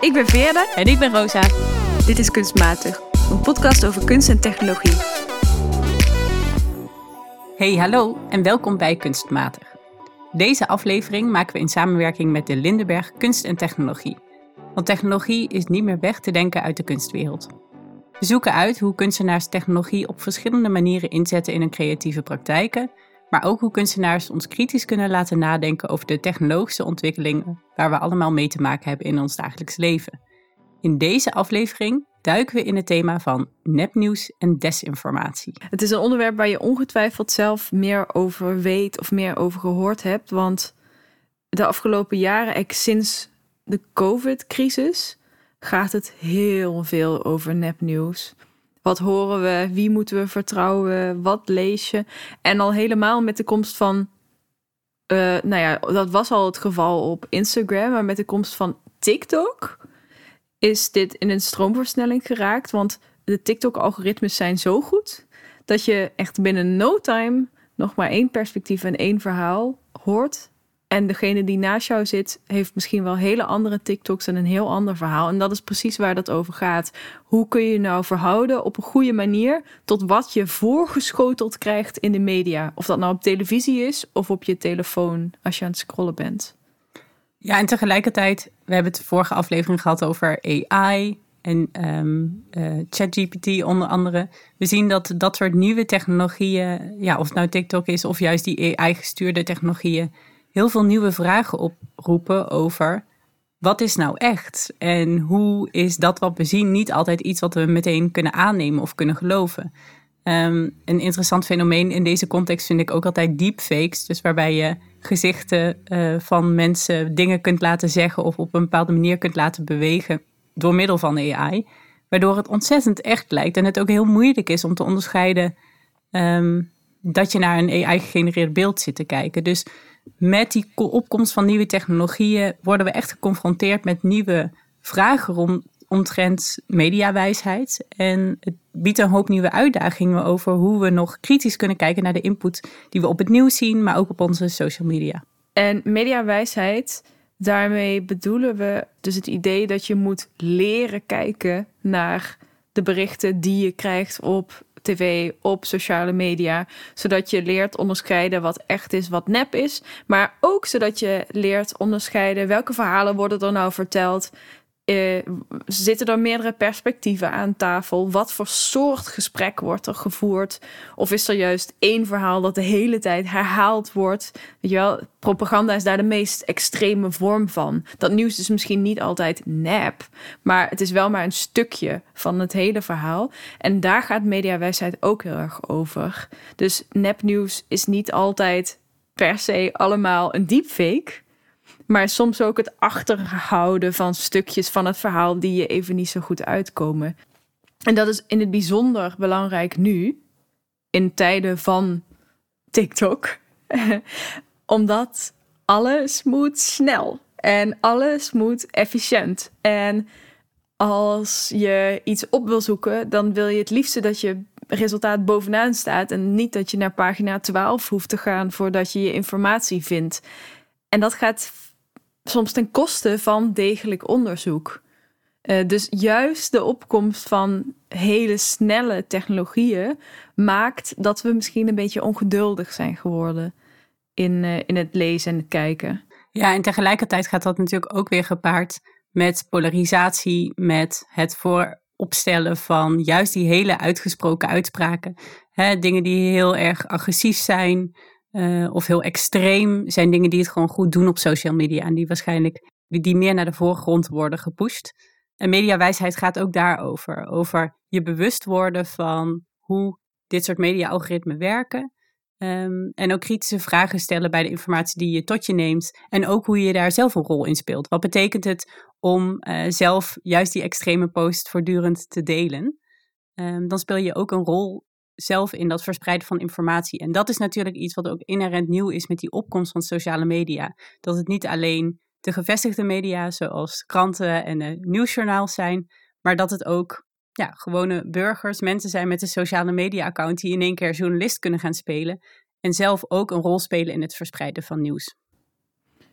Ik ben Veerle. En ik ben Rosa. Dit is Kunstmatig, een podcast over kunst en technologie. Hey, hallo en welkom bij Kunstmatig. Deze aflevering maken we in samenwerking met de Lindenberg Kunst en Technologie. Want technologie is niet meer weg te denken uit de kunstwereld. We zoeken uit hoe kunstenaars technologie op verschillende manieren inzetten in hun creatieve praktijken, maar ook hoe kunstenaars ons kritisch kunnen laten nadenken over de technologische ontwikkelingen waar we allemaal mee te maken hebben in ons dagelijks leven. In deze aflevering duiken we in het thema van nepnieuws en desinformatie. Het is een onderwerp waar je ongetwijfeld zelf meer over weet of meer over gehoord hebt, want de afgelopen jaren, sinds de COVID-crisis, gaat het heel veel over nepnieuws. Wat horen we? Wie moeten we vertrouwen? Wat lees je? En al helemaal met de komst van. Uh, nou ja, dat was al het geval op Instagram, maar met de komst van TikTok is dit in een stroomversnelling geraakt. Want de TikTok-algoritmes zijn zo goed dat je echt binnen no time nog maar één perspectief en één verhaal hoort en degene die naast jou zit, heeft misschien wel hele andere TikToks en een heel ander verhaal. En dat is precies waar dat over gaat. Hoe kun je nou verhouden op een goede manier tot wat je voorgeschoteld krijgt in de media? Of dat nou op televisie is of op je telefoon als je aan het scrollen bent. Ja, en tegelijkertijd, we hebben het vorige aflevering gehad over AI en um, uh, ChatGPT onder andere. We zien dat dat soort nieuwe technologieën, ja, of het nou TikTok is of juist die AI-gestuurde technologieën heel veel nieuwe vragen oproepen over wat is nou echt? En hoe is dat wat we zien niet altijd iets wat we meteen kunnen aannemen of kunnen geloven? Ehm, een interessant fenomeen in deze context vind ik ook altijd deepfakes. Dus waarbij je gezichten uh, van mensen dingen kunt laten zeggen of op een bepaalde manier kunt laten bewegen door middel van AI. Waardoor het ontzettend echt lijkt en het ook heel moeilijk is om te onderscheiden um, dat je naar een AI-gegenereerd beeld zit te kijken. Dus met die opkomst van nieuwe technologieën worden we echt geconfronteerd met nieuwe vragen rond, omtrent mediawijsheid. En het biedt een hoop nieuwe uitdagingen over hoe we nog kritisch kunnen kijken naar de input die we op het nieuws zien, maar ook op onze social media. En mediawijsheid, daarmee bedoelen we dus het idee dat je moet leren kijken naar de berichten die je krijgt op tv, op sociale media. Zodat je leert onderscheiden wat echt is, wat nep is. Maar ook zodat je leert onderscheiden welke verhalen worden er nou verteld. Uh, zitten er meerdere perspectieven aan tafel? Wat voor soort gesprek wordt er gevoerd? Of is er juist één verhaal dat de hele tijd herhaald wordt? Weet je wel, propaganda is daar de meest extreme vorm van. Dat nieuws is misschien niet altijd nep, maar het is wel maar een stukje van het hele verhaal. En daar gaat mediawijsheid ook heel erg over. Dus nepnieuws is niet altijd per se allemaal een deepfake. Maar soms ook het achterhouden van stukjes van het verhaal die je even niet zo goed uitkomen. En dat is in het bijzonder belangrijk nu, in tijden van TikTok. Omdat alles moet snel en alles moet efficiënt. En als je iets op wil zoeken, dan wil je het liefste dat je resultaat bovenaan staat en niet dat je naar pagina 12 hoeft te gaan voordat je je informatie vindt. En dat gaat soms ten koste van degelijk onderzoek. Uh, dus juist de opkomst van hele snelle technologieën maakt dat we misschien een beetje ongeduldig zijn geworden in, uh, in het lezen en het kijken. Ja, en tegelijkertijd gaat dat natuurlijk ook weer gepaard met polarisatie, met het vooropstellen van juist die hele uitgesproken uitspraken. Dingen die heel erg agressief zijn, uh, of heel extreem zijn dingen die het gewoon goed doen op social media. En die waarschijnlijk die meer naar de voorgrond worden gepusht. En mediawijsheid gaat ook daarover. Over je bewust worden van hoe dit soort media-algoritmen werken. Um, en ook kritische vragen stellen bij de informatie die je tot je neemt. En ook hoe je daar zelf een rol in speelt. Wat betekent het om uh, zelf juist die extreme post voortdurend te delen? Um, dan speel je ook een rol zelf in dat verspreiden van informatie. En dat is natuurlijk iets wat ook inherent nieuw is met die opkomst van sociale media. Dat het niet alleen de gevestigde media, zoals kranten en nieuwsjournaals zijn, maar dat het ook ja, gewone burgers, mensen zijn met een sociale media-account die in één keer journalist kunnen gaan spelen en zelf ook een rol spelen in het verspreiden van nieuws.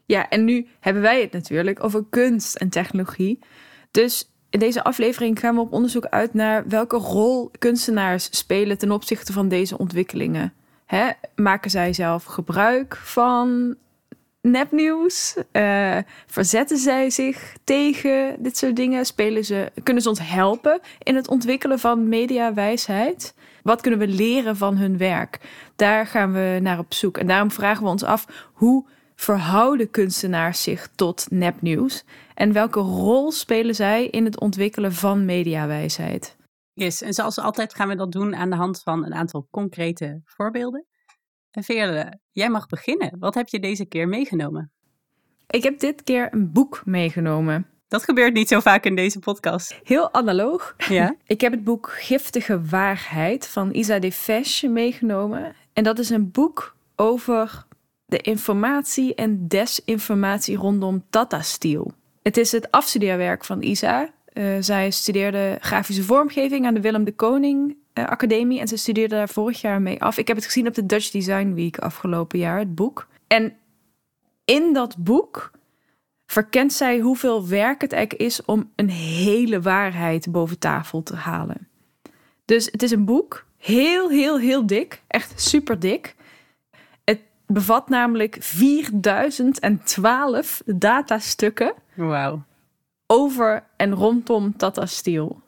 Ja, en nu hebben wij het natuurlijk over kunst en technologie. Dus in deze aflevering gaan we op onderzoek uit naar welke rol kunstenaars spelen ten opzichte van deze ontwikkelingen. Hè, maken zij zelf gebruik van nepnieuws? Uh, verzetten zij zich tegen dit soort dingen? Spelen ze, kunnen ze ons helpen in het ontwikkelen van mediawijsheid? Wat kunnen we leren van hun werk? Daar gaan we naar op zoek. En daarom vragen we ons af hoe verhouden kunstenaars zich tot nepnieuws? En welke rol spelen zij in het ontwikkelen van mediawijsheid? Yes, en zoals altijd gaan we dat doen aan de hand van een aantal concrete voorbeelden. En Veerle, jij mag beginnen. Wat heb je deze keer meegenomen? Ik heb dit keer een boek meegenomen. Dat gebeurt niet zo vaak in deze podcast. Heel analoog. Ja. Ik heb het boek Giftige Waarheid van Isa de Fesch meegenomen. En dat is een boek over de informatie en desinformatie rondom Tata Steel. Het is het afstudeerwerk van Isa. Uh, zij studeerde grafische vormgeving aan de Willem de Koning uh, Academie en ze studeerde daar vorig jaar mee af. Ik heb het gezien op de Dutch Design Week afgelopen jaar, het boek. En in dat boek verkent zij hoeveel werk het eigenlijk is om een hele waarheid boven tafel te halen. Dus het is een boek, heel, heel, heel dik, echt super dik bevat namelijk 4012 datastukken. Over en rondom Tata Steel.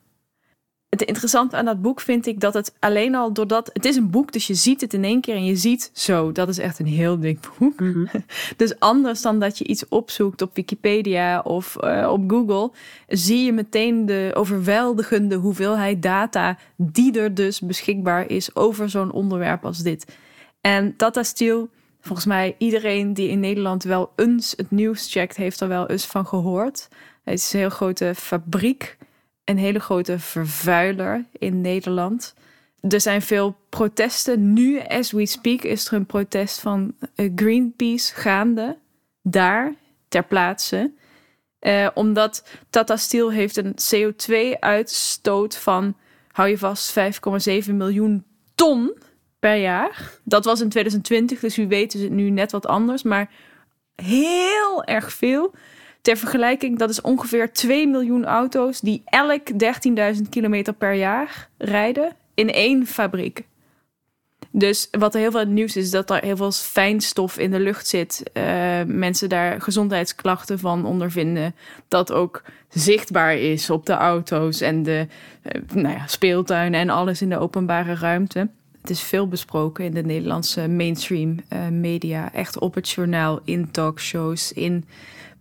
Het interessante aan dat boek vind ik dat het alleen al doordat... Het is een boek, dus je ziet het in één keer en je ziet zo. Dat is echt een heel dik boek. Mhm. Dus anders dan dat je iets opzoekt op Wikipedia of uh, op Google... zie je meteen de overweldigende hoeveelheid data... die er dus beschikbaar is over zo'n onderwerp als dit. En Tata Steel Volgens mij iedereen die in Nederland wel eens het nieuws checkt, heeft er wel eens van gehoord. Het is een heel grote fabriek, een hele grote vervuiler in Nederland. Er zijn veel protesten. Nu, as we speak, is er een protest van eh, Greenpeace gaande. Daar, ter plaatse. Eh, omdat Tata Steel heeft een CO2-uitstoot van, hou je vast, 5,7 miljoen ton per jaar. Dat was in 2020, dus u weet is het nu net wat anders. Maar heel erg veel. Ter vergelijking, dat is ongeveer 2 miljoen auto's die elk 13.000 kilometer per jaar rijden in één fabriek. Dus wat er heel veel nieuws is, dat er heel veel fijnstof in de lucht zit. Uh, mensen daar gezondheidsklachten van ondervinden. Dat ook zichtbaar is op de auto's en de uh, nou ja, speeltuinen en alles in de openbare ruimte. Het is veel besproken in de Nederlandse mainstream uh, media. Echt op het journaal, in talkshows, in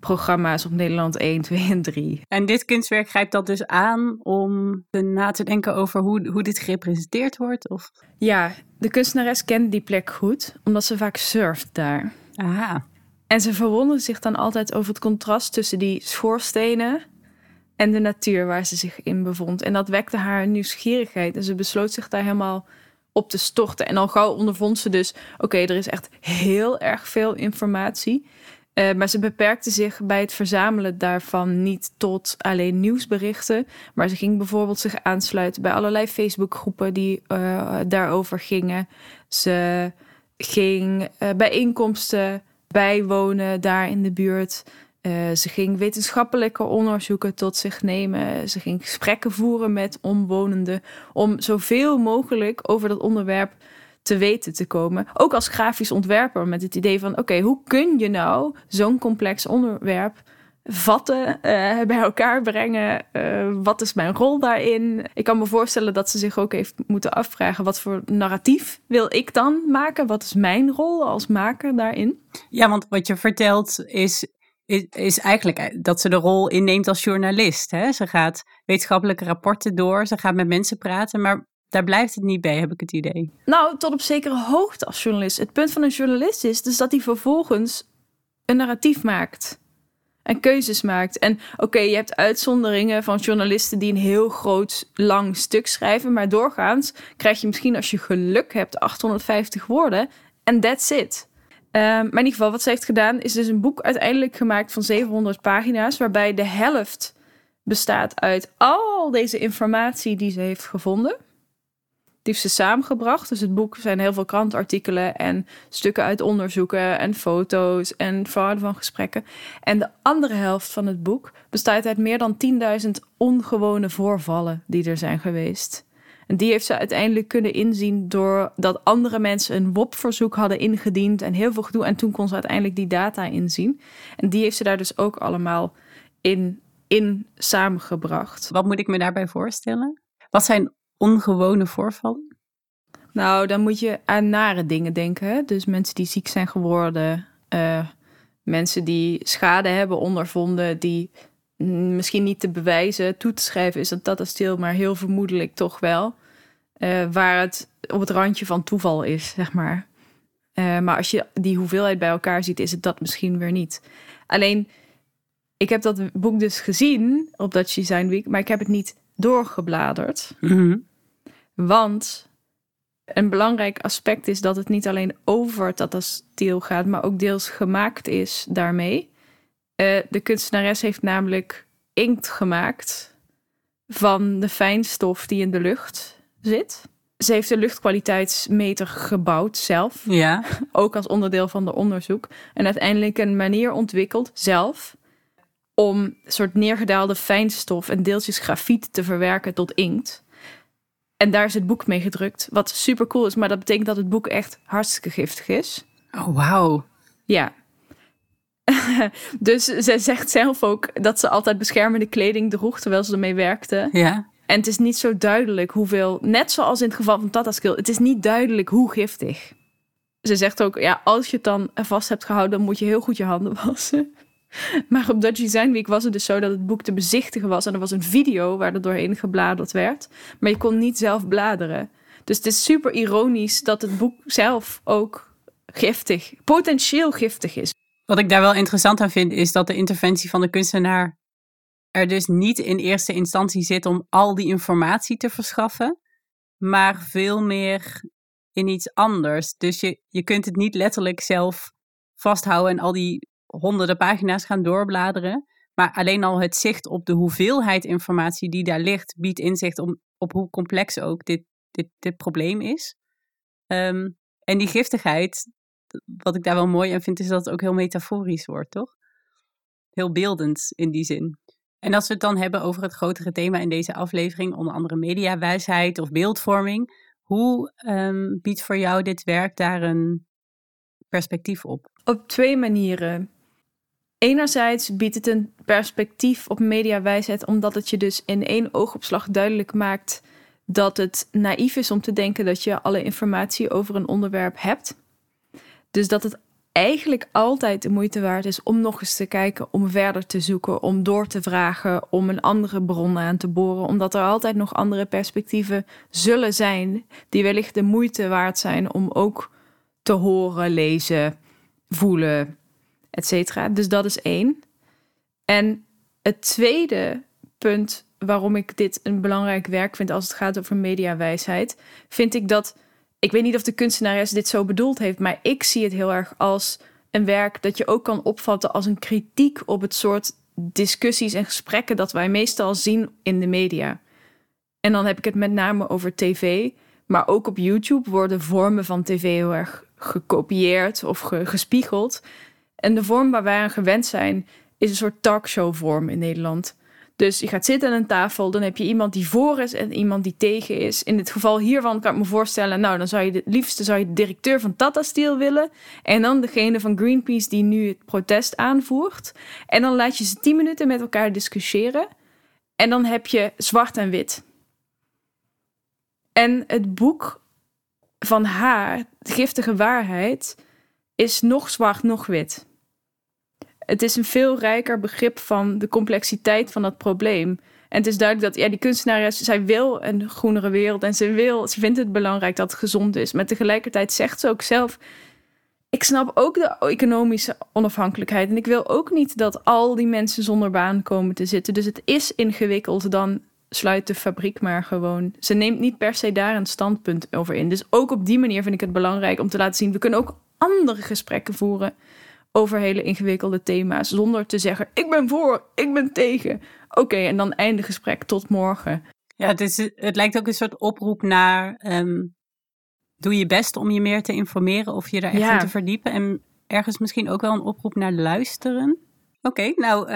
programma's op Nederland 1, 2 en 3. En dit kunstwerk grijpt dat dus aan om na te denken over hoe, hoe dit gerepresenteerd wordt? Of? Ja, de kunstenares kent die plek goed, omdat ze vaak surft daar. Aha. En ze verwondert zich dan altijd over het contrast tussen die schoorstenen en de natuur waar ze zich in bevond. En dat wekte haar nieuwsgierigheid. En ze besloot zich daar helemaal op te storten. En al gauw ondervond ze dus: oké, er is echt heel erg veel informatie. Uh, maar ze beperkte zich bij het verzamelen daarvan niet tot alleen nieuwsberichten. Maar ze ging bijvoorbeeld zich aansluiten bij allerlei Facebookgroepen die uh, daarover gingen. Ze ging uh, bijeenkomsten bijwonen daar in de buurt. Uh, ze ging wetenschappelijke onderzoeken tot zich nemen. Ze ging gesprekken voeren met omwonenden om zoveel mogelijk over dat onderwerp te weten te komen. Ook als grafisch ontwerper met het idee van: oké, hoe kun je nou zo'n complex onderwerp vatten, uh, bij elkaar brengen? Uh, wat is mijn rol daarin? Ik kan me voorstellen dat ze zich ook heeft moeten afvragen: wat voor narratief wil ik dan maken? Wat is mijn rol als maker daarin? Ja, want wat je vertelt is is, eigenlijk eh, dat ze de rol inneemt als journalist. Hè? Ze gaat wetenschappelijke rapporten door, ze gaat met mensen praten, maar daar blijft het niet bij, heb ik het idee. Nou, tot op zekere hoogte als journalist. Het punt van een journalist is dus dat hij vervolgens een narratief maakt. En keuzes maakt. En oké, je hebt uitzonderingen van journalisten die een heel groot, lang stuk schrijven. Maar doorgaans krijg je misschien als je geluk hebt 850 woorden. En that's it. Um, maar in ieder geval, wat ze heeft gedaan, is dus een boek uiteindelijk gemaakt van 700 pagina's, waarbij de helft bestaat uit al deze informatie die ze heeft gevonden. heeft ze samengebracht. Dus het boek zijn heel veel krantartikelen en stukken uit onderzoeken en foto's en verhalen van gesprekken. En de andere helft van het boek bestaat uit meer dan 10.000 ongewone voorvallen die er zijn geweest. En die heeft ze uiteindelijk kunnen inzien doordat andere mensen een WOP-verzoek hadden ingediend en heel veel gedoe. En toen kon ze uiteindelijk die data inzien. En die heeft ze daar dus ook allemaal in, in samengebracht. Wat moet ik me daarbij voorstellen? Wat zijn ongewone voorvallen? Nou, dan moet je aan nare dingen denken. Dus mensen die ziek zijn geworden, uh, mensen die schade hebben ondervonden, die misschien niet te bewijzen, toe te schrijven is dat dat stil, maar heel vermoedelijk toch wel. Uh, waar het op het randje van toeval is, zeg maar. Uh, maar als je die hoeveelheid bij elkaar ziet, is het dat misschien weer niet. Alleen, ik heb dat boek dus gezien op dat Design Week, maar ik heb het niet doorgebladerd. Mm -hmm. Want een belangrijk aspect is dat het niet alleen over Tata Steel gaat, maar ook deels gemaakt is daarmee. Uh, de kunstenares heeft namelijk inkt gemaakt van de fijnstof die in de lucht zit. Ze heeft een luchtkwaliteitsmeter gebouwd zelf. Ja. Ook als onderdeel van de onderzoek. En uiteindelijk een manier ontwikkeld zelf om een soort neergedaalde fijnstof en deeltjes grafiet te verwerken tot inkt. En daar is het boek mee gedrukt, wat super cool is, maar dat betekent dat het boek echt hartstikke giftig is. Oh, wauw. Ja. dus ze zegt zelf ook dat ze altijd beschermende kleding droeg terwijl ze ermee werkte. Ja. En het is niet zo duidelijk hoeveel, net zoals in het geval van Tata Skill, het is niet duidelijk hoe giftig. Ze zegt ook, ja, als je het dan vast hebt gehouden, dan moet je heel goed je handen wassen. Maar op Dutch Design Week was het dus zo dat het boek te bezichtigen was. En er was een video waar er doorheen gebladerd werd. Maar je kon niet zelf bladeren. Dus het is super ironisch dat het boek zelf ook giftig, potentieel giftig is. Wat ik daar wel interessant aan vind, is dat de interventie van de kunstenaar er dus niet in eerste instantie zit om al die informatie te verschaffen, maar veel meer in iets anders. Dus je, je kunt het niet letterlijk zelf vasthouden en al die honderden pagina's gaan doorbladeren. Maar alleen al het zicht op de hoeveelheid informatie die daar ligt, biedt inzicht om, op hoe complex ook dit, dit, dit probleem is. Um, en die giftigheid, wat ik daar wel mooi aan vind, is dat het ook heel metaforisch wordt, toch? Heel beeldend in die zin. En als we het dan hebben over het grotere thema in deze aflevering, onder andere mediawijsheid of beeldvorming, hoe um, biedt voor jou dit werk daar een perspectief op? Op twee manieren. Enerzijds biedt het een perspectief op mediawijsheid, omdat het je dus in één oogopslag duidelijk maakt dat het naïef is om te denken dat je alle informatie over een onderwerp hebt. Dus dat het eigenlijk altijd de moeite waard is om nog eens te kijken, om verder te zoeken, om door te vragen, om een andere bron aan te boren, omdat er altijd nog andere perspectieven zullen zijn die wellicht de moeite waard zijn om ook te horen, lezen, voelen, etc. Dus dat is één. En het tweede punt waarom ik dit een belangrijk werk vind als het gaat over mediawijsheid, vind ik dat. Ik weet niet of de kunstenares dit zo bedoeld heeft, maar ik zie het heel erg als een werk dat je ook kan opvatten als een kritiek op het soort discussies en gesprekken dat wij meestal zien in de media. En dan heb ik het met name over tv, maar ook op YouTube worden vormen van tv heel erg gekopieerd of gespiegeld. En de vorm waar wij aan gewend zijn, is een soort talkshow-vorm in Nederland. Dus je gaat zitten aan een tafel, dan heb je iemand die voor is en iemand die tegen is. In het geval hiervan kan ik me voorstellen, nou, dan zou je het liefste zou je de directeur van Tata Steel willen. En dan degene van Greenpeace die nu het protest aanvoert. En dan laat je ze tien minuten met elkaar discussiëren. En dan heb je zwart en wit. En het boek van haar, giftige waarheid, is nog zwart, nog wit. Het is een veel rijker begrip van de complexiteit van dat probleem. En het is duidelijk dat ja, die kunstenares, zij wil een groenere wereld en ze wil, ze vindt het belangrijk dat het gezond is. Maar tegelijkertijd zegt ze ook zelf, ik snap ook de economische onafhankelijkheid en ik wil ook niet dat al die mensen zonder baan komen te zitten. Dus het is ingewikkeld dan sluit de fabriek maar gewoon. Ze neemt niet per se daar een standpunt over in. Dus ook op die manier vind ik het belangrijk om te laten zien, we kunnen ook andere gesprekken voeren over hele ingewikkelde thema's. Zonder te zeggen: ik ben voor, ik ben tegen. Oké, en dan einde gesprek tot morgen. Ja, het, is, het lijkt ook een soort oproep naar ehm, doe je best om je meer te informeren of je daar echt in te verdiepen. En ergens misschien ook wel een oproep naar luisteren. Oké, nou, uh,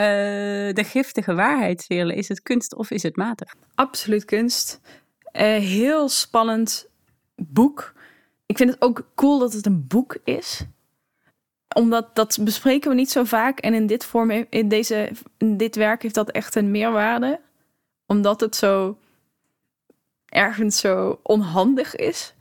de giftige waarheidsweren, is het kunst of is het matig? Absoluut kunst. Uh, heel spannend boek. Ik vind het ook cool dat het een boek is. Omdat dat bespreken we niet zo vaak. En in dit, vorm, in deze, dit werk heeft dat echt een meerwaarde. Omdat het zo ergens zo onhandig is.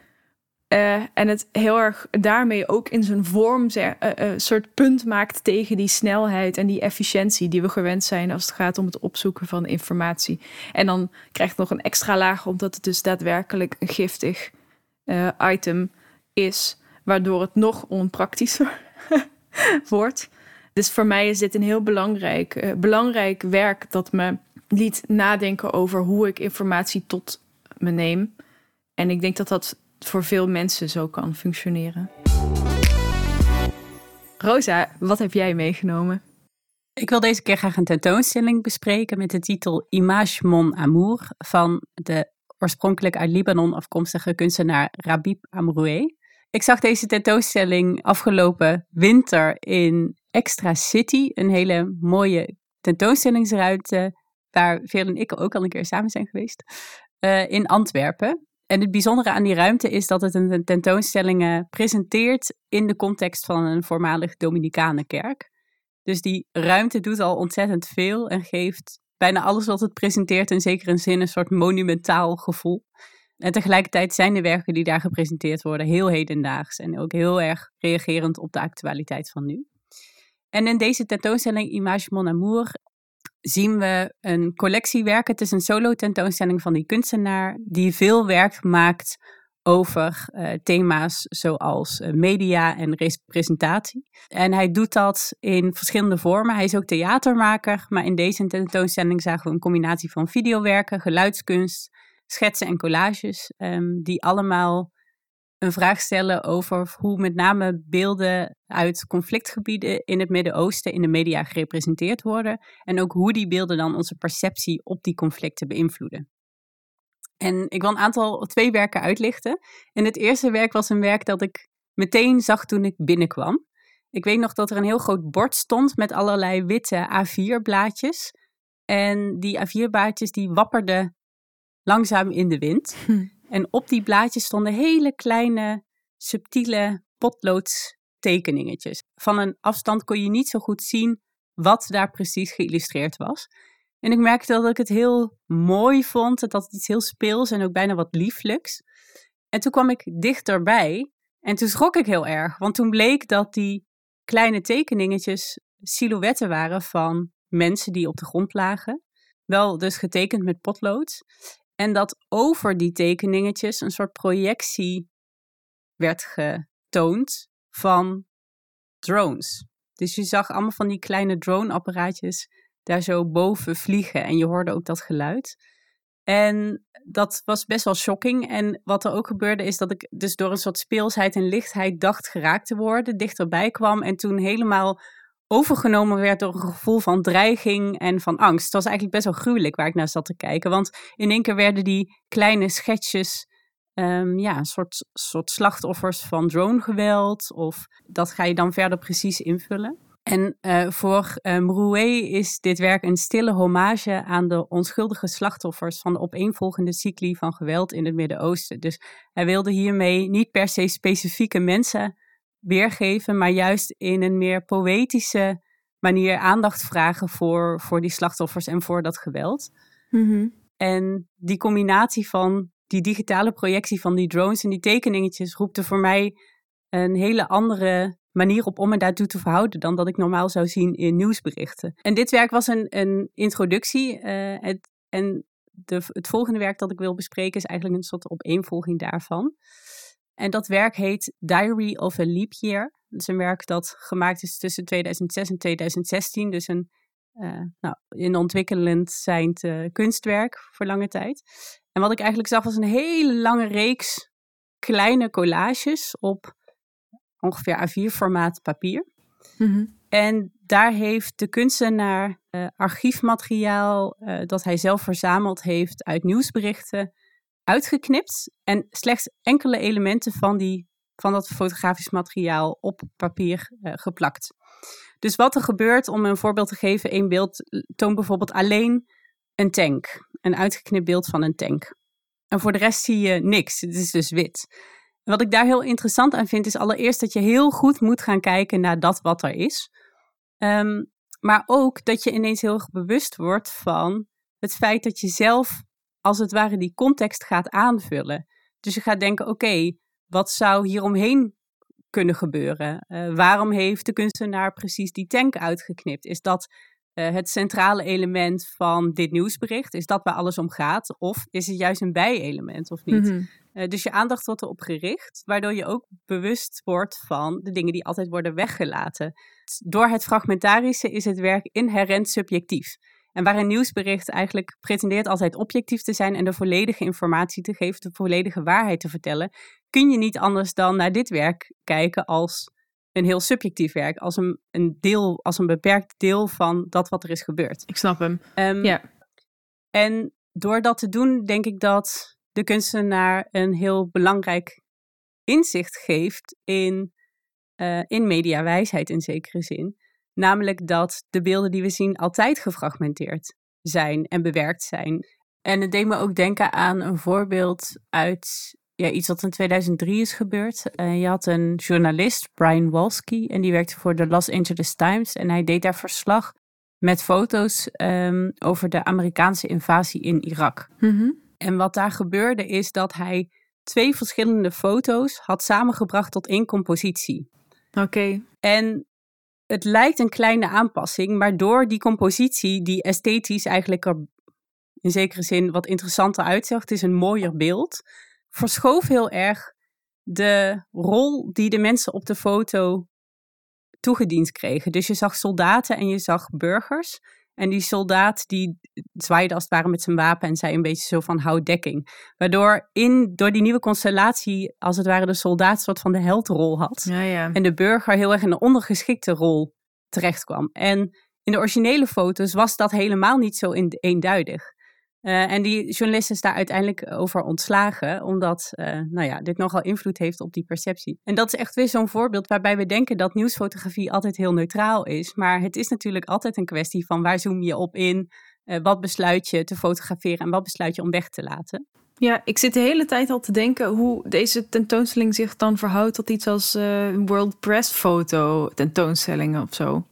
Uh, en het heel erg daarmee ook in zijn vorm een uh, uh, soort punt maakt tegen die snelheid en die efficiëntie die we gewend zijn als het gaat om het opzoeken van informatie. En dan krijgt het nog een extra laag, omdat het dus daadwerkelijk een giftig item is, waardoor het nog onpraktischer wordt. Dus voor mij is dit een heel belangrijk, uh, belangrijk werk dat me liet nadenken over hoe ik informatie tot me neem. En ik denk dat dat voor veel mensen zo kan functioneren. Rosa, wat heb jij meegenomen? Ik wil deze keer graag een tentoonstelling bespreken met de titel Image Mon Amour van de oorspronkelijk uit Libanon afkomstige kunstenaar Rabib Amroué. Ik zag deze tentoonstelling afgelopen winter in Extra City, een hele mooie tentoonstellingsruimte waar veel en ik ook al een keer samen zijn geweest, uh, in Antwerpen. En het bijzondere aan die ruimte is dat het een tentoonstelling presenteert in de context van een voormalig Dominicanenkerk. Dus die ruimte doet al ontzettend veel en geeft bijna alles wat het presenteert in zekere zin een soort monumentaal gevoel. En tegelijkertijd zijn de werken die daar gepresenteerd worden heel hedendaags en ook heel erg reagerend op de actualiteit van nu. En in deze tentoonstelling Image Mon Amour zien we een collectie werken. Het is een solo tentoonstelling van die kunstenaar die veel werk maakt over uh, thema's zoals uh, media en representatie. En hij doet dat in verschillende vormen. Hij is ook theatermaker, maar in deze tentoonstelling zagen we een combinatie van videowerken, geluidskunst, schetsen en collages, um, die allemaal een vraag stellen over hoe met name beelden uit conflictgebieden in het Midden-Oosten in de media gerepresenteerd worden. En ook hoe die beelden dan onze perceptie op die conflicten beïnvloeden. En ik wil een aantal, twee werken uitlichten. En het eerste werk was een werk dat ik meteen zag toen ik binnenkwam. Ik weet nog dat er een heel groot bord stond met allerlei witte A4-blaadjes. En die A4-blaadjes die wapperden langzaam in de wind. Hm. En op die blaadjes stonden hele kleine, subtiele potloodstekeningetjes. Van een afstand kon je niet zo goed zien wat daar precies geïllustreerd was. En ik merkte dat ik het heel mooi vond, dat het iets heel speels en ook bijna wat lieflijks. En toen kwam ik dichterbij en toen schrok ik heel erg, want toen bleek dat die kleine tekeningetjes silhouetten waren van mensen die op de grond lagen. Wel dus getekend met potlood. En dat over die tekeningetjes een soort projectie werd getoond van drones. Dus je zag allemaal van die kleine drone-apparaatjes daar zo boven vliegen en je hoorde ook dat geluid. En dat was best wel shocking. En wat er ook gebeurde is dat ik dus door een soort speelsheid en lichtheid dacht geraakt te worden, dichterbij kwam en toen helemaal overgenomen werd door een gevoel van dreiging en van angst. Het was eigenlijk best wel gruwelijk waar ik naar zat te kijken. Want in één keer werden die kleine schetsjes um, ja, een soort, soort slachtoffers van dronegeweld. Of dat ga je dan verder precies invullen. En uh, voor um, is dit werk een stille hommage aan de onschuldige slachtoffers van de opeenvolgende cycli van geweld in het Midden-Oosten. Dus hij wilde hiermee niet per se specifieke mensen weergeven, maar juist in een meer poëtische manier aandacht vragen voor, voor die slachtoffers en voor dat geweld. Mhm. En die combinatie van die digitale projectie van die drones en die tekeningetjes roept er voor mij een hele andere manier op om me daartoe te verhouden dan dat ik normaal zou zien in nieuwsberichten. En dit werk was een, een introductie. Uh, het, en de, het volgende werk dat ik wil bespreken is eigenlijk een soort opeenvolging daarvan. En dat werk heet Diary of a Leap Year. Dat is een werk dat gemaakt is tussen 2006 en 2016. Dus een uh, nou, in ontwikkelend zijnd uh, kunstwerk voor lange tijd. En wat ik eigenlijk zag was een hele lange reeks kleine collages op ongeveer A4 formaat papier. Mm -hmm. En daar heeft de kunstenaar uh, archiefmateriaal dat hij zelf verzameld heeft uit nieuwsberichten uitgeknipt en slechts enkele elementen van, die, van dat fotografisch materiaal op papier uh, geplakt. Dus wat er gebeurt, om een voorbeeld te geven, één beeld toont bijvoorbeeld alleen een tank. Een uitgeknipt beeld van een tank. En voor de rest zie je niks. Het is dus wit. Wat ik daar heel interessant aan vind, is allereerst dat je heel goed moet gaan kijken naar dat wat er is. Um, maar ook dat je ineens heel erg bewust wordt van het feit dat je zelf, als het ware, die context gaat aanvullen. Dus je gaat denken: oké, wat zou hieromheen kunnen gebeuren? Uh, waarom heeft de kunstenaar precies die tank uitgeknipt? Is dat uh, het centrale element van dit nieuwsbericht? Is dat waar alles om gaat? Of is het juist een bijelement of niet? Mm uh, dus je aandacht wordt erop gericht, waardoor je ook bewust wordt van de dingen die altijd worden weggelaten. Door het fragmentarische is het werk inherent subjectief. En waar een nieuwsbericht eigenlijk pretendeert altijd objectief te zijn en de volledige informatie te geven, de volledige waarheid te vertellen, kun je niet anders dan naar dit werk kijken als een heel subjectief werk, als een, een deel, als een beperkt deel van dat wat er is gebeurd. Ik snap hem. Um, ja. En door dat te doen, denk ik dat de kunstenaar een heel belangrijk inzicht geeft in, uh, in mediawijsheid in zekere zin. Namelijk dat de beelden die we zien altijd gefragmenteerd zijn en bewerkt zijn. En het deed me ook denken aan een voorbeeld uit ja, iets wat in 2003 is gebeurd. Uh, je had een journalist, Brian Walski, en die werkte voor de Los Angeles Times. En hij deed daar verslag met foto's um, over de Amerikaanse invasie in Irak. Mm en wat daar gebeurde is dat hij twee verschillende foto's had samengebracht tot één compositie. Oké. En het lijkt een kleine aanpassing, maar door die compositie, die esthetisch eigenlijk er in zekere zin wat interessanter uitzag, het is een mooier beeld, verschoof heel erg de rol die de mensen op de foto toegediend kregen. Dus je zag soldaten en je zag burgers. En die soldaat die zwaaide als het ware met zijn wapen en zei een beetje zo van hou dekking. Waardoor in, door die nieuwe constellatie als het ware de soldaat soort van de heldrol had. Ja, ja. En de burger heel erg in de ondergeschikte rol terecht kwam. En in de originele foto's was dat helemaal niet zo eenduidig. Uh, en die journalist is daar uiteindelijk over ontslagen, omdat uh, nou ja, dit nogal invloed heeft op die perceptie. En dat is echt weer zo'n voorbeeld waarbij we denken dat nieuwsfotografie altijd heel neutraal is. Maar het is natuurlijk altijd een kwestie van waar zoom je op in, uh, wat besluit je te fotograferen en wat besluit je om weg te laten. Ja, ik zit de hele tijd al te denken hoe deze tentoonstelling zich dan verhoudt tot iets als World Press Foto tentoonstellingen of zo.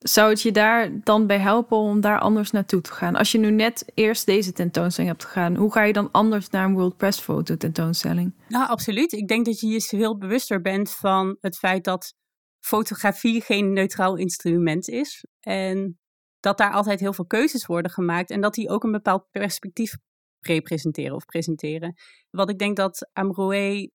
Zou het je daar dan bij helpen om daar anders naartoe te gaan? Als je nu net eerst deze tentoonstelling hebt gegaan, hoe ga je dan anders naar een World Press Foto tentoonstelling? Nou, absoluut. Ik denk dat je je veel bewuster bent van het feit dat fotografie geen neutraal instrument is. En dat daar altijd heel veel keuzes worden gemaakt en dat die ook een bepaald perspectief representeren of presenteren. Wat ik denk dat Amroué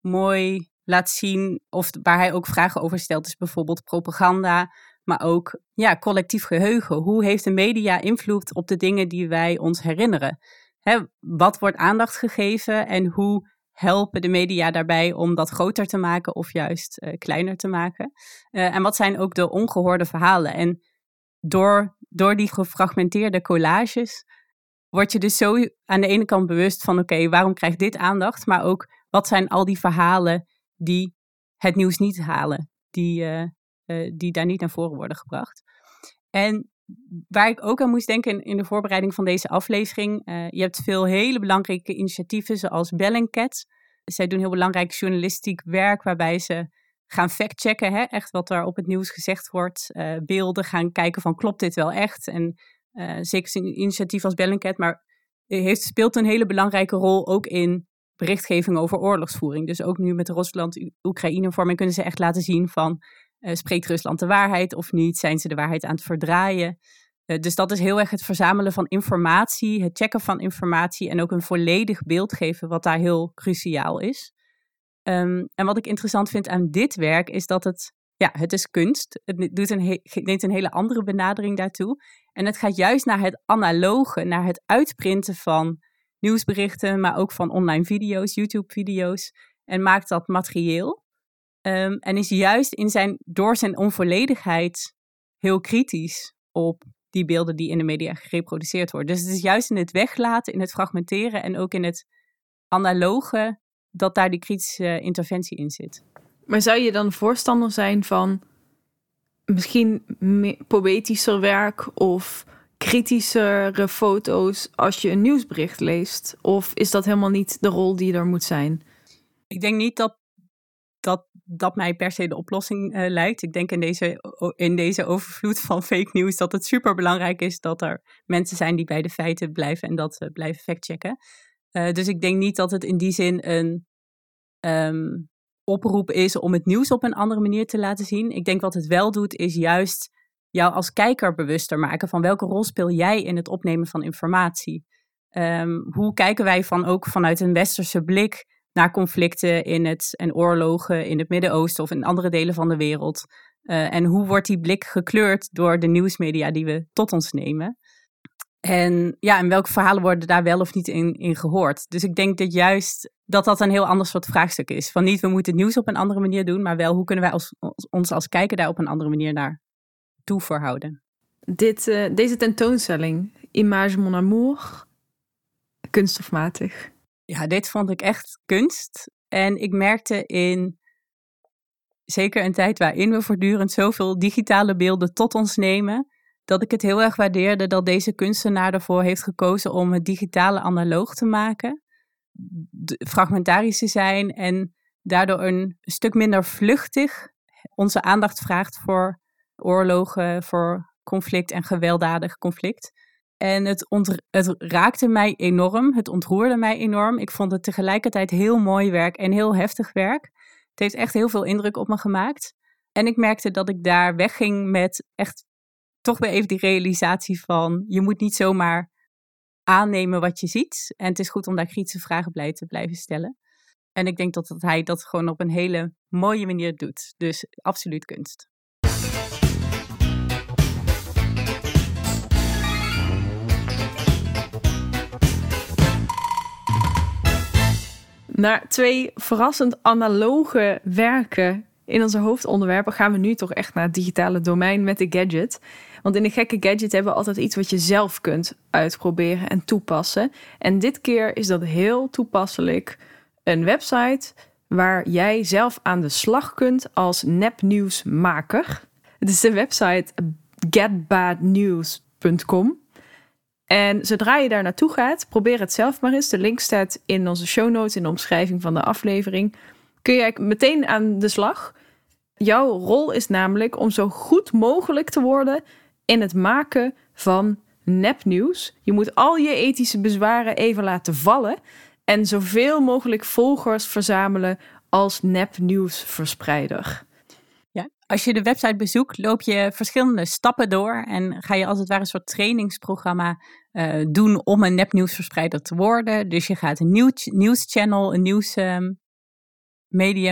mooi laat zien, of waar hij ook vragen over stelt, is bijvoorbeeld propaganda maar ook ja, collectief geheugen. Hoe heeft de media invloed op de dingen die wij ons herinneren? Hè, wat wordt aandacht gegeven en hoe helpen de media daarbij om dat groter te maken of juist uh, kleiner te maken? Uh, en wat zijn ook de ongehoorde verhalen? En door, door die gefragmenteerde collages word je dus zo aan de ene kant bewust van: oké, waarom krijgt dit aandacht? Maar ook wat zijn al die verhalen die het nieuws niet halen? Die, uh, uh, die daar niet naar voren worden gebracht. En waar ik ook aan moest denken in de voorbereiding van deze aflevering, uh, je hebt veel hele belangrijke initiatieven zoals Bellingcat. Zij doen heel belangrijk journalistiek werk waarbij ze gaan factchecken, echt wat er op het nieuws gezegd wordt, uh, beelden gaan kijken van klopt dit wel echt. En zeker een initiatief als Bellingcat, maar heeft, speelt een hele belangrijke rol ook in berichtgeving over oorlogsvoering. Dus ook nu met de Rusland-Oekraïne-vorming kunnen ze echt laten zien van uh, spreekt Rusland de waarheid of niet? Zijn ze de waarheid aan het verdraaien? Uh, dus dat is heel erg het verzamelen van informatie, het checken van informatie en ook een volledig beeld geven, wat daar heel cruciaal is. Um, en wat ik interessant vind aan dit werk is dat het, ja, het is kunst. Het doet een neemt een hele andere benadering daartoe. En het gaat juist naar het analoge, naar het uitprinten van nieuwsberichten, maar ook van online video's, YouTube-video's. En maakt dat materieel. Um, en is juist in zijn, door zijn onvolledigheid heel kritisch op die beelden die in de media gereproduceerd worden. Dus het is juist in het weglaten, in het fragmenteren en ook in het analoge dat daar die kritische interventie in zit. Maar zou je dan voorstander zijn van misschien poëtischer werk of kritischere foto's als je een nieuwsbericht leest? Of is dat helemaal niet de rol die er moet zijn? Ik denk niet dat dat, mij per se de oplossing uh, lijkt. Ik denk in deze, in deze overvloed van fake news dat het super belangrijk is dat er mensen zijn die bij de feiten blijven en dat uh, blijven factchecken. Uh, dus ik denk niet dat het in die zin een um, oproep is om het nieuws op een andere manier te laten zien. Ik denk wat het wel doet, is juist jou als kijker bewuster maken van welke rol speel jij in het opnemen van informatie. Um, hoe kijken wij van ook vanuit een westerse blik naar conflicten in het, en oorlogen in het Midden-Oosten of in andere delen van de wereld? Uh, en hoe wordt die blik gekleurd door de nieuwsmedia die we tot ons nemen? En ja, en welke verhalen worden daar wel of niet in, in gehoord? Dus ik denk dat juist dat dat een heel ander soort vraagstuk is. Van niet, we moeten het nieuws op een andere manier doen, maar wel hoe kunnen wij als, ons als kijker daar op een andere manier naar toe verhouden. Dit, uh, deze tentoonstelling, Image Mon Amour, kunst of matig? Ja, dit vond ik echt kunst. En ik merkte in zeker een tijd waarin we voortdurend zoveel digitale beelden tot ons nemen, dat ik het heel erg waardeerde dat deze kunstenaar ervoor heeft gekozen om het digitale analoog te maken, fragmentarisch te zijn en daardoor een stuk minder vluchtig onze aandacht vraagt voor oorlogen, voor conflict en gewelddadig conflict. En het, het raakte mij enorm, het ontroerde mij enorm. Ik vond het tegelijkertijd heel mooi werk en heel heftig werk. Het heeft echt heel veel indruk op me gemaakt. En ik merkte dat ik daar wegging met echt toch weer even die realisatie van je moet niet zomaar aannemen wat je ziet. En het is goed om daar kritische vragen bij te blijven stellen. En ik denk dat, dat hij dat gewoon op een hele mooie manier doet. Dus absoluut kunst. Naar twee verrassend analoge werken in onze hoofdonderwerpen gaan we nu toch echt naar het digitale domein met de gadget. Want in de gekke gadget hebben we altijd iets wat je zelf kunt uitproberen en toepassen. En dit keer is dat heel toepasselijk. Een website waar jij zelf aan de slag kunt als nepnieuwsmaker. Het is de website getbadnews.com. En zodra je daar naartoe gaat, probeer het zelf maar eens. De link staat in onze show notes in de omschrijving van de aflevering. Kun je meteen aan de slag. Jouw rol is namelijk om zo goed mogelijk te worden in het maken van nepnieuws. Je moet al je ethische bezwaren even laten vallen en zoveel mogelijk volgers verzamelen als nepnieuwsverspreider. Ja, als je de website bezoekt, loop je verschillende stappen door en ga je als het ware een soort trainingsprogramma uh, doen om een nepnieuwsverspreider te worden. Dus je gaat een nieuw, nieuwschannel, een nieuwsmedium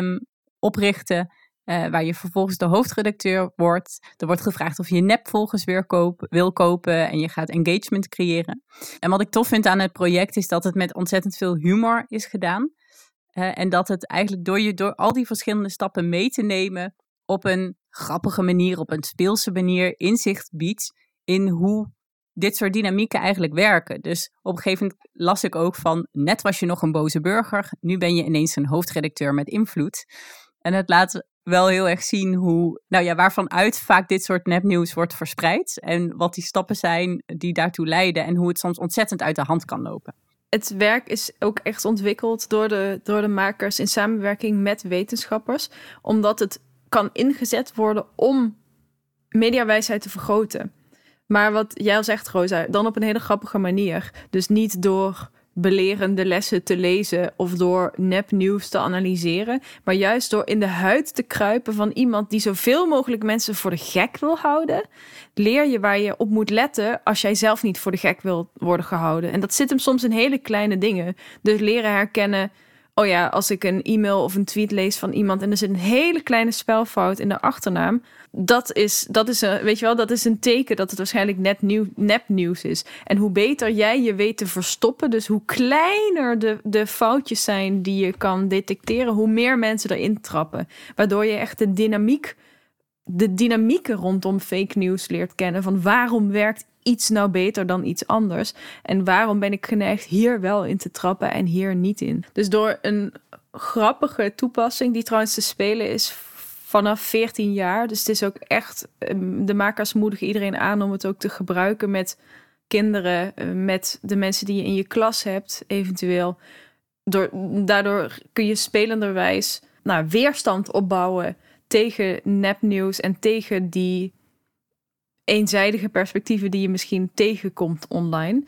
um, oprichten. Uh, waar je vervolgens de hoofdredacteur wordt. Er wordt gevraagd of je nepvolgers weer koop, wil kopen en je gaat engagement creëren. En wat ik tof vind aan het project is dat het met ontzettend veel humor is gedaan. Uh, en dat het eigenlijk door je door al die verschillende stappen mee te nemen op een grappige manier, op een speelse manier inzicht biedt in hoe dit soort dynamieken eigenlijk werken. Dus op een gegeven moment las ik ook van net was je nog een boze burger, nu ben je ineens een hoofdredacteur met invloed. En het laat wel heel erg zien hoe, nou ja, waarvan uit vaak dit soort nepnieuws wordt verspreid. En wat die stappen zijn die daartoe leiden en hoe het soms ontzettend uit de hand kan lopen. Het werk is ook echt ontwikkeld door de, door de makers in samenwerking met wetenschappers, omdat het kan ingezet worden om mediawijsheid te vergroten. Maar wat jij al zegt, Rosa, dan op een hele grappige manier. Dus niet door belerende lessen te lezen of door nepnieuws te analyseren, maar juist door in de huid te kruipen van iemand die zoveel mogelijk mensen voor de gek wil houden, leer je waar je op moet letten als jij zelf niet voor de gek wil worden gehouden. En dat zit hem soms in hele kleine dingen. Dus leren herkennen oh ja, als ik een e-mail of een tweet lees van iemand en er zit een hele kleine spelfout in de achternaam, dat is, dat is een, weet je wel, dat is een teken dat het waarschijnlijk net nieuw, nepnieuws is. En hoe beter jij je weet te verstoppen, dus hoe kleiner de, de foutjes zijn die je kan detecteren, hoe meer mensen erin trappen. Waardoor je echt de dynamiek de dynamieken rondom fake news leert kennen. Van waarom werkt iets nou beter dan iets anders? En waarom ben ik geneigd hier wel in te trappen en hier niet in? Dus door een grappige toepassing, die trouwens te spelen is vanaf 14 jaar. Dus het is ook echt, ehm, de makers moedigen iedereen aan om het ook te gebruiken met kinderen, eh, met de mensen die je in je klas hebt, eventueel. Door, daardoor kun je spelenderwijs nou, weerstand opbouwen tegen nepnieuws en tegen die eenzijdige perspectieven die je misschien tegenkomt online.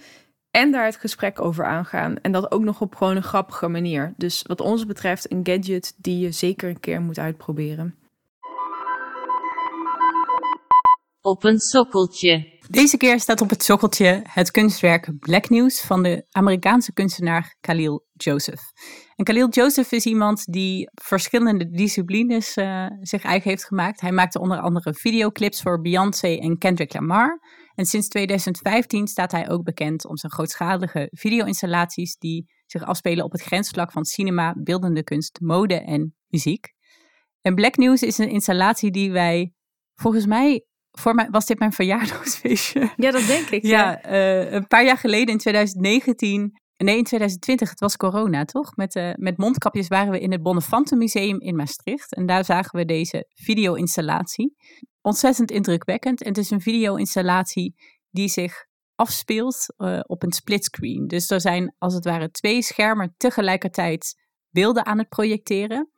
En daar het gesprek over aangaan. En dat ook nog op gewoon een grappige manier. Dus wat ons betreft een gadget die je zeker een keer moet uitproberen. Op een sokkeltje. Deze keer staat op het sokkeltje het kunstwerk Black News van de Amerikaanse kunstenaar Khalil Joseph. En Khalil Joseph is iemand die verschillende disciplines uh, zich eigen heeft gemaakt. Hij maakte onder andere videoclips voor Beyoncé en Kendrick Lamar. En sinds 2015 staat hij ook bekend om zijn grootschalige video-installaties die zich afspelen op het grensvlak van cinema, beeldende kunst, mode en muziek. En Black News is een installatie die wij volgens mij voor mij was dit mijn verjaardagsfeestje. Ja, dat denk ik. ja, uh, een paar jaar geleden in 2019. Nee, in 2020, het was corona, toch? Met, uh, met mondkapjes waren we in het Bonnefante Museum in Maastricht. En daar zagen we deze video-installatie. Ontzettend indrukwekkend. En het is een video-installatie die zich afspeelt uh, op een splitscreen. Dus er zijn als het ware twee schermen tegelijkertijd beelden aan het projecteren.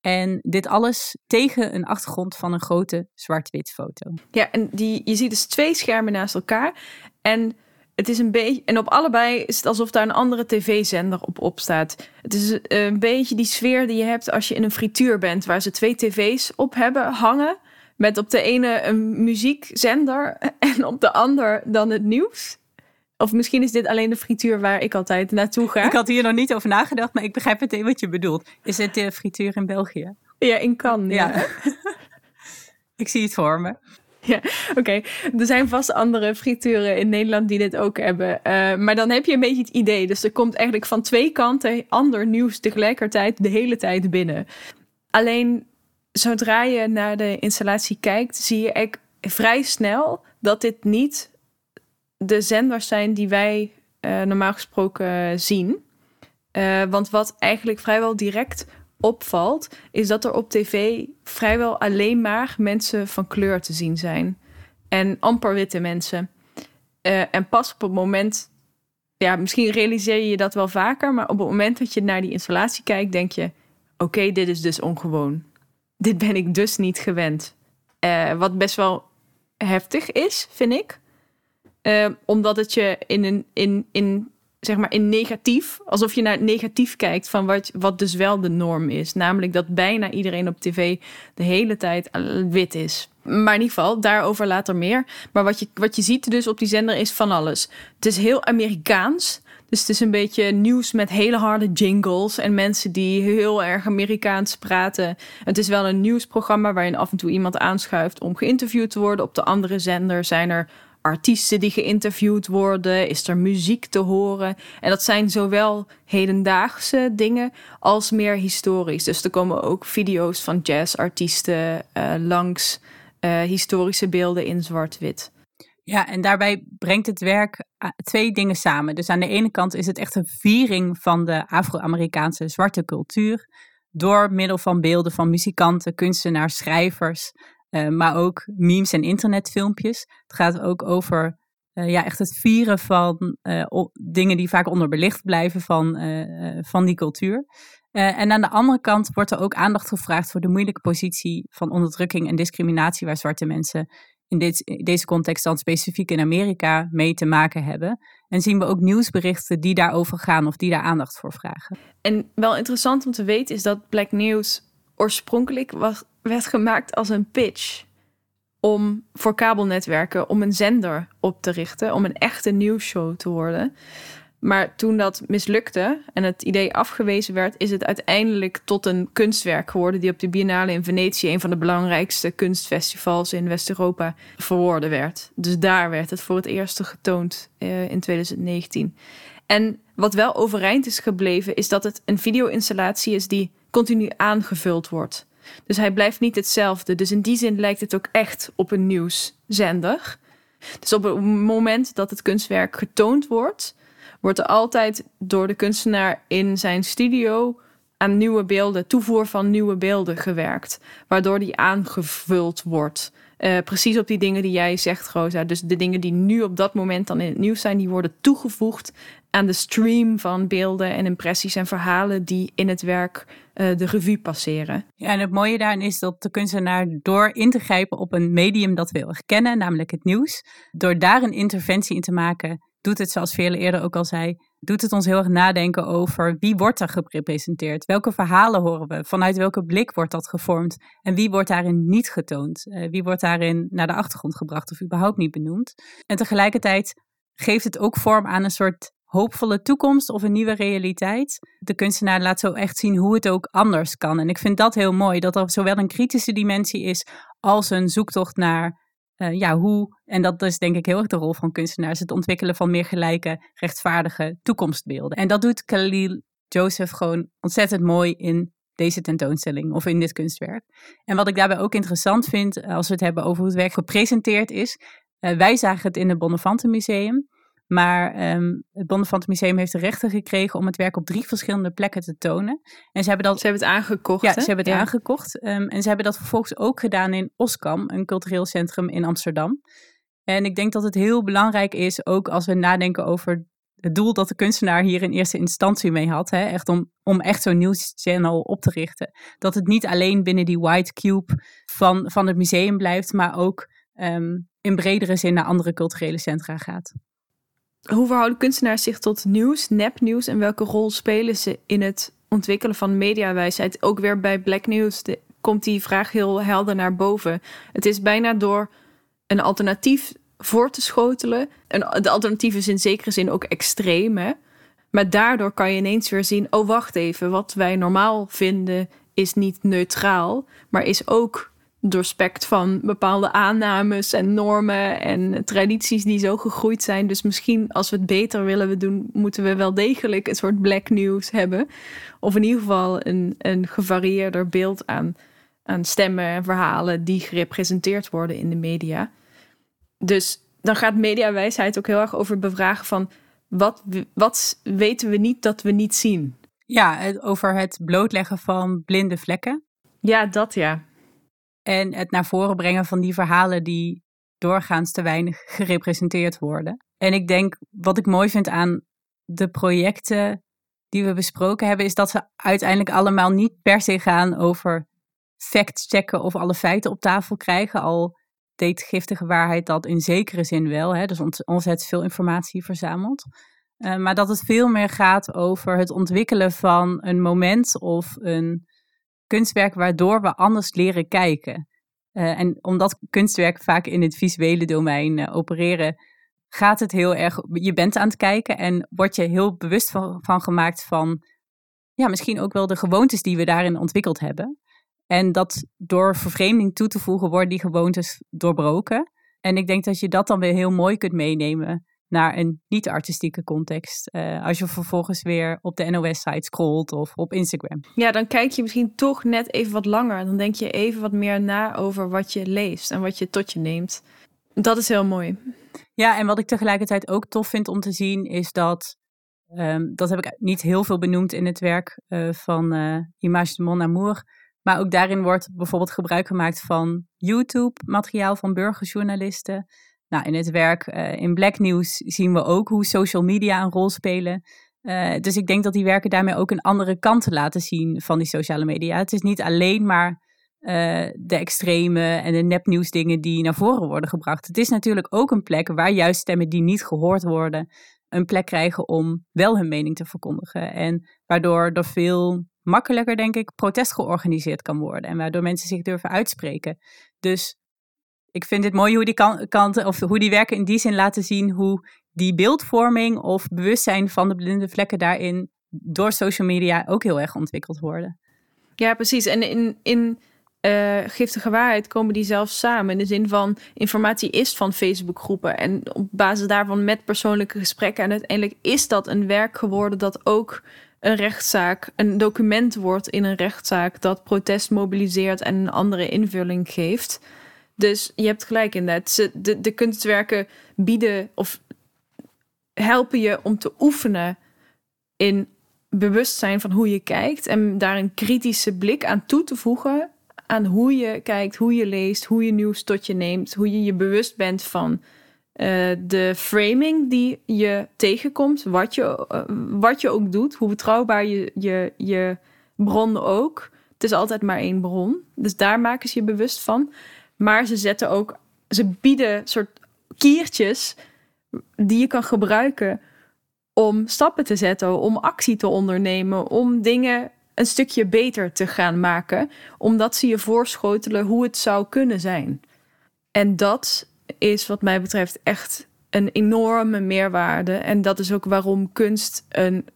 En dit alles tegen een achtergrond van een grote zwart-wit foto. Ja, en die, je ziet dus twee schermen naast elkaar. En het is een beetje. En op allebei is het alsof daar een andere tv-zender op op staat. Het is een beetje die sfeer die je hebt als je in een frituur bent, waar ze twee tv's op hebben hangen. Met op de ene een muziekzender en op de ander dan het nieuws. Of misschien is dit alleen de frituur waar ik altijd naartoe ga. Ik had hier nog niet over nagedacht, maar ik begrijp meteen wat je bedoelt. Is het de frituur in België? Ja, in Cannes. Ja. ja. ik zie het voor me. Ja, oké. Er zijn vast andere frituren in Nederland die dit ook hebben. Uh, maar dan heb je een beetje het idee. Dus er komt eigenlijk van twee kanten ander nieuws tegelijkertijd de hele tijd binnen. Alleen zodra je naar de installatie kijkt, zie je eigenlijk vrij snel dat dit niet de zenders zijn die wij uh, normaal gesproken zien. Uh, want wat eigenlijk vrijwel direct opvalt, is dat er op tv vrijwel alleen maar mensen van kleur te zien zijn. En amper witte mensen. Uh, en pas op het moment, ja, misschien realiseer je je dat wel vaker, maar op het moment dat je naar die installatie kijkt, denk je: oké, dit is dus ongewoon. Dit ben ik dus niet gewend. wat best wel heftig is, vind ik. Uh, omdat het je in, een, in, in, zeg maar in negatief, alsof je naar het negatief kijkt van wat, wat dus wel de norm is. Namelijk dat bijna iedereen op tv de hele tijd wit is. Maar in ieder geval, daarover later meer. Maar wat je, wat je ziet dus op die zender is van alles. Het is heel Amerikaans. Dus het is een beetje nieuws met hele harde jingles en mensen die heel erg Amerikaans praten. Het is wel een nieuwsprogramma waarin af en toe iemand aanschuift om geïnterviewd te worden. Op de andere zender zijn er artiesten die geïnterviewd worden? Is er muziek te horen? En dat zijn zowel hedendaagse dingen als meer historisch. Dus er komen ook video's van jazzartiesten uh, langs, uh, historische beelden in zwart-wit. Ja, en daarbij brengt het werk eh, twee dingen samen. Dus aan de ene kant is het echt een viering van de Afro-Amerikaanse zwarte cultuur. Door middel van beelden van muzikanten, kunstenaars, schrijvers, uh, maar ook memes en internetfilmpjes. Het gaat ook over uh, ja, echt het vieren van uh, dingen die vaak onderbelicht blijven van, van die cultuur. en aan de andere kant wordt er ook aandacht gevraagd voor de moeilijke positie van onderdrukking en discriminatie waar zwarte mensen in, dit, in deze context dan specifiek in Amerika mee te maken hebben. En zien we ook nieuwsberichten die daarover gaan of die daar aandacht voor vragen. En wel interessant om te weten is dat Black News oorspronkelijk was, werd gemaakt als een pitch om voor kabelnetwerken om een zender op te richten, om een echte nieuwsshow te worden. Maar toen dat mislukte en het idee afgewezen werd, is het uiteindelijk tot een kunstwerk geworden die op de Biennale in Venetië, een van de belangrijkste kunstfestivals in West-Europa, verwoorden werd. Dus daar werd het voor het eerst getoond uh, in 2019. En wat wel overeind is gebleven, is dat het een video-installatie is die continu aangevuld wordt. Dus hij blijft niet hetzelfde. Dus in die zin lijkt het ook echt op een nieuwszender. Dus op het moment dat het kunstwerk getoond wordt, wordt er altijd door de kunstenaar in zijn studio aan nieuwe beelden, toevoer van nieuwe beelden gewerkt. Waardoor die aangevuld wordt. Uh, precies op die dingen die jij zegt, Rosa. Dus de dingen die nu op dat moment dan in het nieuws zijn, die worden toegevoegd aan de stream van beelden en impressies en verhalen die in het werk uh, de revue passeren. Ja, en het mooie daarin is dat de kunstenaar door in te grijpen op een medium dat we erg kennen, namelijk het nieuws, door daar een interventie in te maken, doet het, zoals Veerle eerder ook al zei, doet het ons heel erg nadenken over wie wordt er gerepresenteerd? Welke verhalen horen we? Vanuit welke blik wordt dat gevormd? En wie wordt daarin niet getoond? Uh, wie wordt daarin naar de achtergrond gebracht of überhaupt niet benoemd? En tegelijkertijd geeft het ook vorm aan een soort hoopvolle toekomst of een nieuwe realiteit. De kunstenaar laat zo echt zien hoe het ook anders kan. En ik vind dat heel mooi, dat er zowel een kritische dimensie is als een zoektocht naar uh, ja, hoe, en dat is denk ik heel erg de rol van kunstenaars, het ontwikkelen van meer gelijke, rechtvaardige toekomstbeelden. En dat doet Khalil Joseph gewoon ontzettend mooi in deze tentoonstelling of in dit kunstwerk. En wat ik daarbij ook interessant vind, als we het hebben over hoe het werk gepresenteerd is, uh, wij zagen het in het Bonnefantenmuseum. Maar um, het Bonnefantenmuseum heeft de rechten gekregen om het werk op drie verschillende plekken te tonen. En ze hebben dat. Ze hebben het aangekocht. Ja, ze hebben het aangekocht. Um, en ze hebben dat vervolgens ook gedaan in Oskam, een cultureel centrum in Amsterdam. En ik denk dat het heel belangrijk is, ook als we nadenken over het doel dat de kunstenaar hier in eerste instantie mee had. Hè, echt om, om echt zo'n nieuwschannel op te richten. Dat het niet alleen binnen die white cube van, van het museum blijft, maar ook um, in bredere zin naar andere culturele centra gaat. Hoe verhouden kunstenaars zich tot nieuws, nepnieuws en welke rol spelen ze in het ontwikkelen van mediawijsheid? Ook weer bij Black News komt die vraag heel helder naar boven. Het is bijna door een alternatief voor te schotelen. En de alternatief is in zekere zin ook extreem. Maar daardoor kan je ineens weer zien: oh, wacht even, wat wij normaal vinden is niet neutraal, maar is ook doorspekt van bepaalde aannames en normen en tradities die zo gegroeid zijn. Dus misschien als we het beter willen doen, moeten we wel degelijk een soort black news hebben. Of in ieder geval een, een gevarieerder beeld aan, aan stemmen en verhalen die gerepresenteerd worden in de media. Dus dan gaat mediawijsheid ook heel erg over bevragen van wat, wat weten we niet dat we niet zien. Ja, over het blootleggen van blinde vlekken. Ja, dat ja. En het naar voren brengen van die verhalen die doorgaans te weinig gerepresenteerd worden. En ik denk, wat ik mooi vind aan de projecten die we besproken hebben, is dat ze uiteindelijk allemaal niet per se gaan over fact-checken of alle feiten op tafel krijgen. Al deed giftige waarheid dat in zekere zin wel. Hè? Dus ontzettend veel informatie verzameld. Uh, maar dat het veel meer gaat over het ontwikkelen van een moment of een kunstwerk waardoor we anders leren kijken. Uh, en omdat kunstwerken vaak in het visuele domein uh, opereren, gaat het heel erg. Je bent aan het kijken en word je heel bewust van, van gemaakt van. Ja, misschien ook wel de gewoontes die we daarin ontwikkeld hebben. En dat door vervreemding toe te voegen, worden die gewoontes doorbroken. En ik denk dat je dat dan weer heel mooi kunt meenemen naar een niet-artistieke context. Uh, als je vervolgens weer op de NOS-site scrolt of op Instagram. Ja, dan kijk je misschien toch net even wat langer. Dan denk je even wat meer na over wat je leest en wat je tot je neemt. Dat is heel mooi. Ja, en wat ik tegelijkertijd ook tof vind om te zien is dat. Um, dat heb ik niet heel veel benoemd in het werk uh, van uh, Image de Mon Amour. Maar ook daarin wordt bijvoorbeeld gebruik gemaakt van YouTube-materiaal van burgerjournalisten. Nou, in het werk uh, in Black News zien we ook hoe social media een rol spelen. Uh, dus ik denk dat die werken daarmee ook een andere kant laten zien van die sociale media. Het is niet alleen maar uh, de extreme en de nepnieuwsdingen die naar voren worden gebracht. Het is natuurlijk ook een plek waar juist stemmen die niet gehoord worden, een plek krijgen om wel hun mening te verkondigen. En waardoor er veel makkelijker, denk ik, protest georganiseerd kan worden. En waardoor mensen zich durven uitspreken. Dus ik vind het mooi hoe die kanten, of hoe die werken in die zin laten zien hoe die beeldvorming of bewustzijn van de blinde vlekken daarin door social media ook heel erg ontwikkeld worden. Ja, precies. En in, in uh, giftige waarheid komen die zelfs samen. In de zin van informatie is van Facebookgroepen. En op basis daarvan met persoonlijke gesprekken. En uiteindelijk is dat een werk geworden dat ook een rechtszaak een document wordt in een rechtszaak dat protest mobiliseert en een andere invulling geeft. Dus je hebt gelijk in dat. De, de kunstwerken bieden of helpen je om te oefenen in bewustzijn van hoe je kijkt en daar een kritische blik aan toe te voegen aan hoe je kijkt, hoe je leest, hoe je nieuws tot je neemt, hoe je je bewust bent van uh, de framing die je tegenkomt, wat je, uh, wat je ook doet, hoe betrouwbaar je, je, je bron ook. Het is altijd maar één bron. Dus daar maken ze je bewust van. Maar ze zetten ook, ze bieden soort kiertjes die je kan gebruiken om stappen te zetten, om actie te ondernemen, om dingen een stukje beter te gaan maken, omdat ze je voorschotelen hoe het zou kunnen zijn. En dat is wat mij betreft echt een enorme meerwaarde. En dat is ook waarom kunst een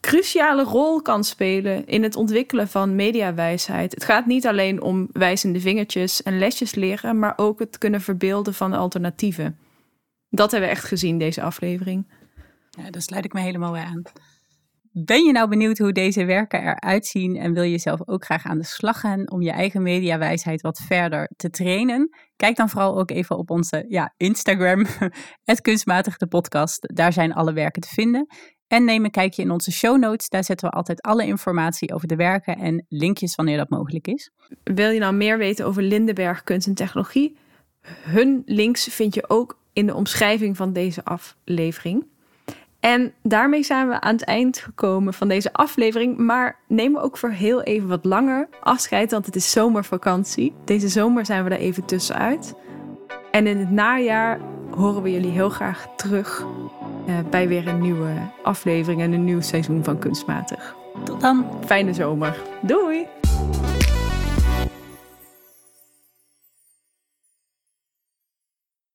cruciale rol kan spelen in het ontwikkelen van mediawijsheid. Het gaat niet alleen om wijzende vingertjes en lesjes leren, maar ook het kunnen verbeelden van alternatieven. Dat hebben we echt gezien deze aflevering. Ja, daar sluit ik me helemaal aan. Ben je nou benieuwd hoe deze werken eruit zien en wil je zelf ook graag aan de slag gaan om je eigen mediawijsheid wat verder te trainen? Kijk dan vooral ook even op onze ja, Instagram, het podcast. Daar zijn alle werken te vinden. En neem een kijkje in onze show notes. Daar zetten we altijd alle informatie over de werken en linkjes wanneer dat mogelijk is. Wil je nou meer weten over Lindenberg Kunst en Technologie? Hun links vind je ook in de omschrijving van deze aflevering. En daarmee zijn we aan het eind gekomen van deze aflevering. Maar nemen ook voor heel even wat langer afscheid, want het is zomervakantie. Deze zomer zijn we er even tussenuit. En in het najaar horen we jullie heel graag terug uh, bij weer een nieuwe aflevering en een nieuw seizoen van Kunstmatig. Tot dan. Fijne zomer. Doei!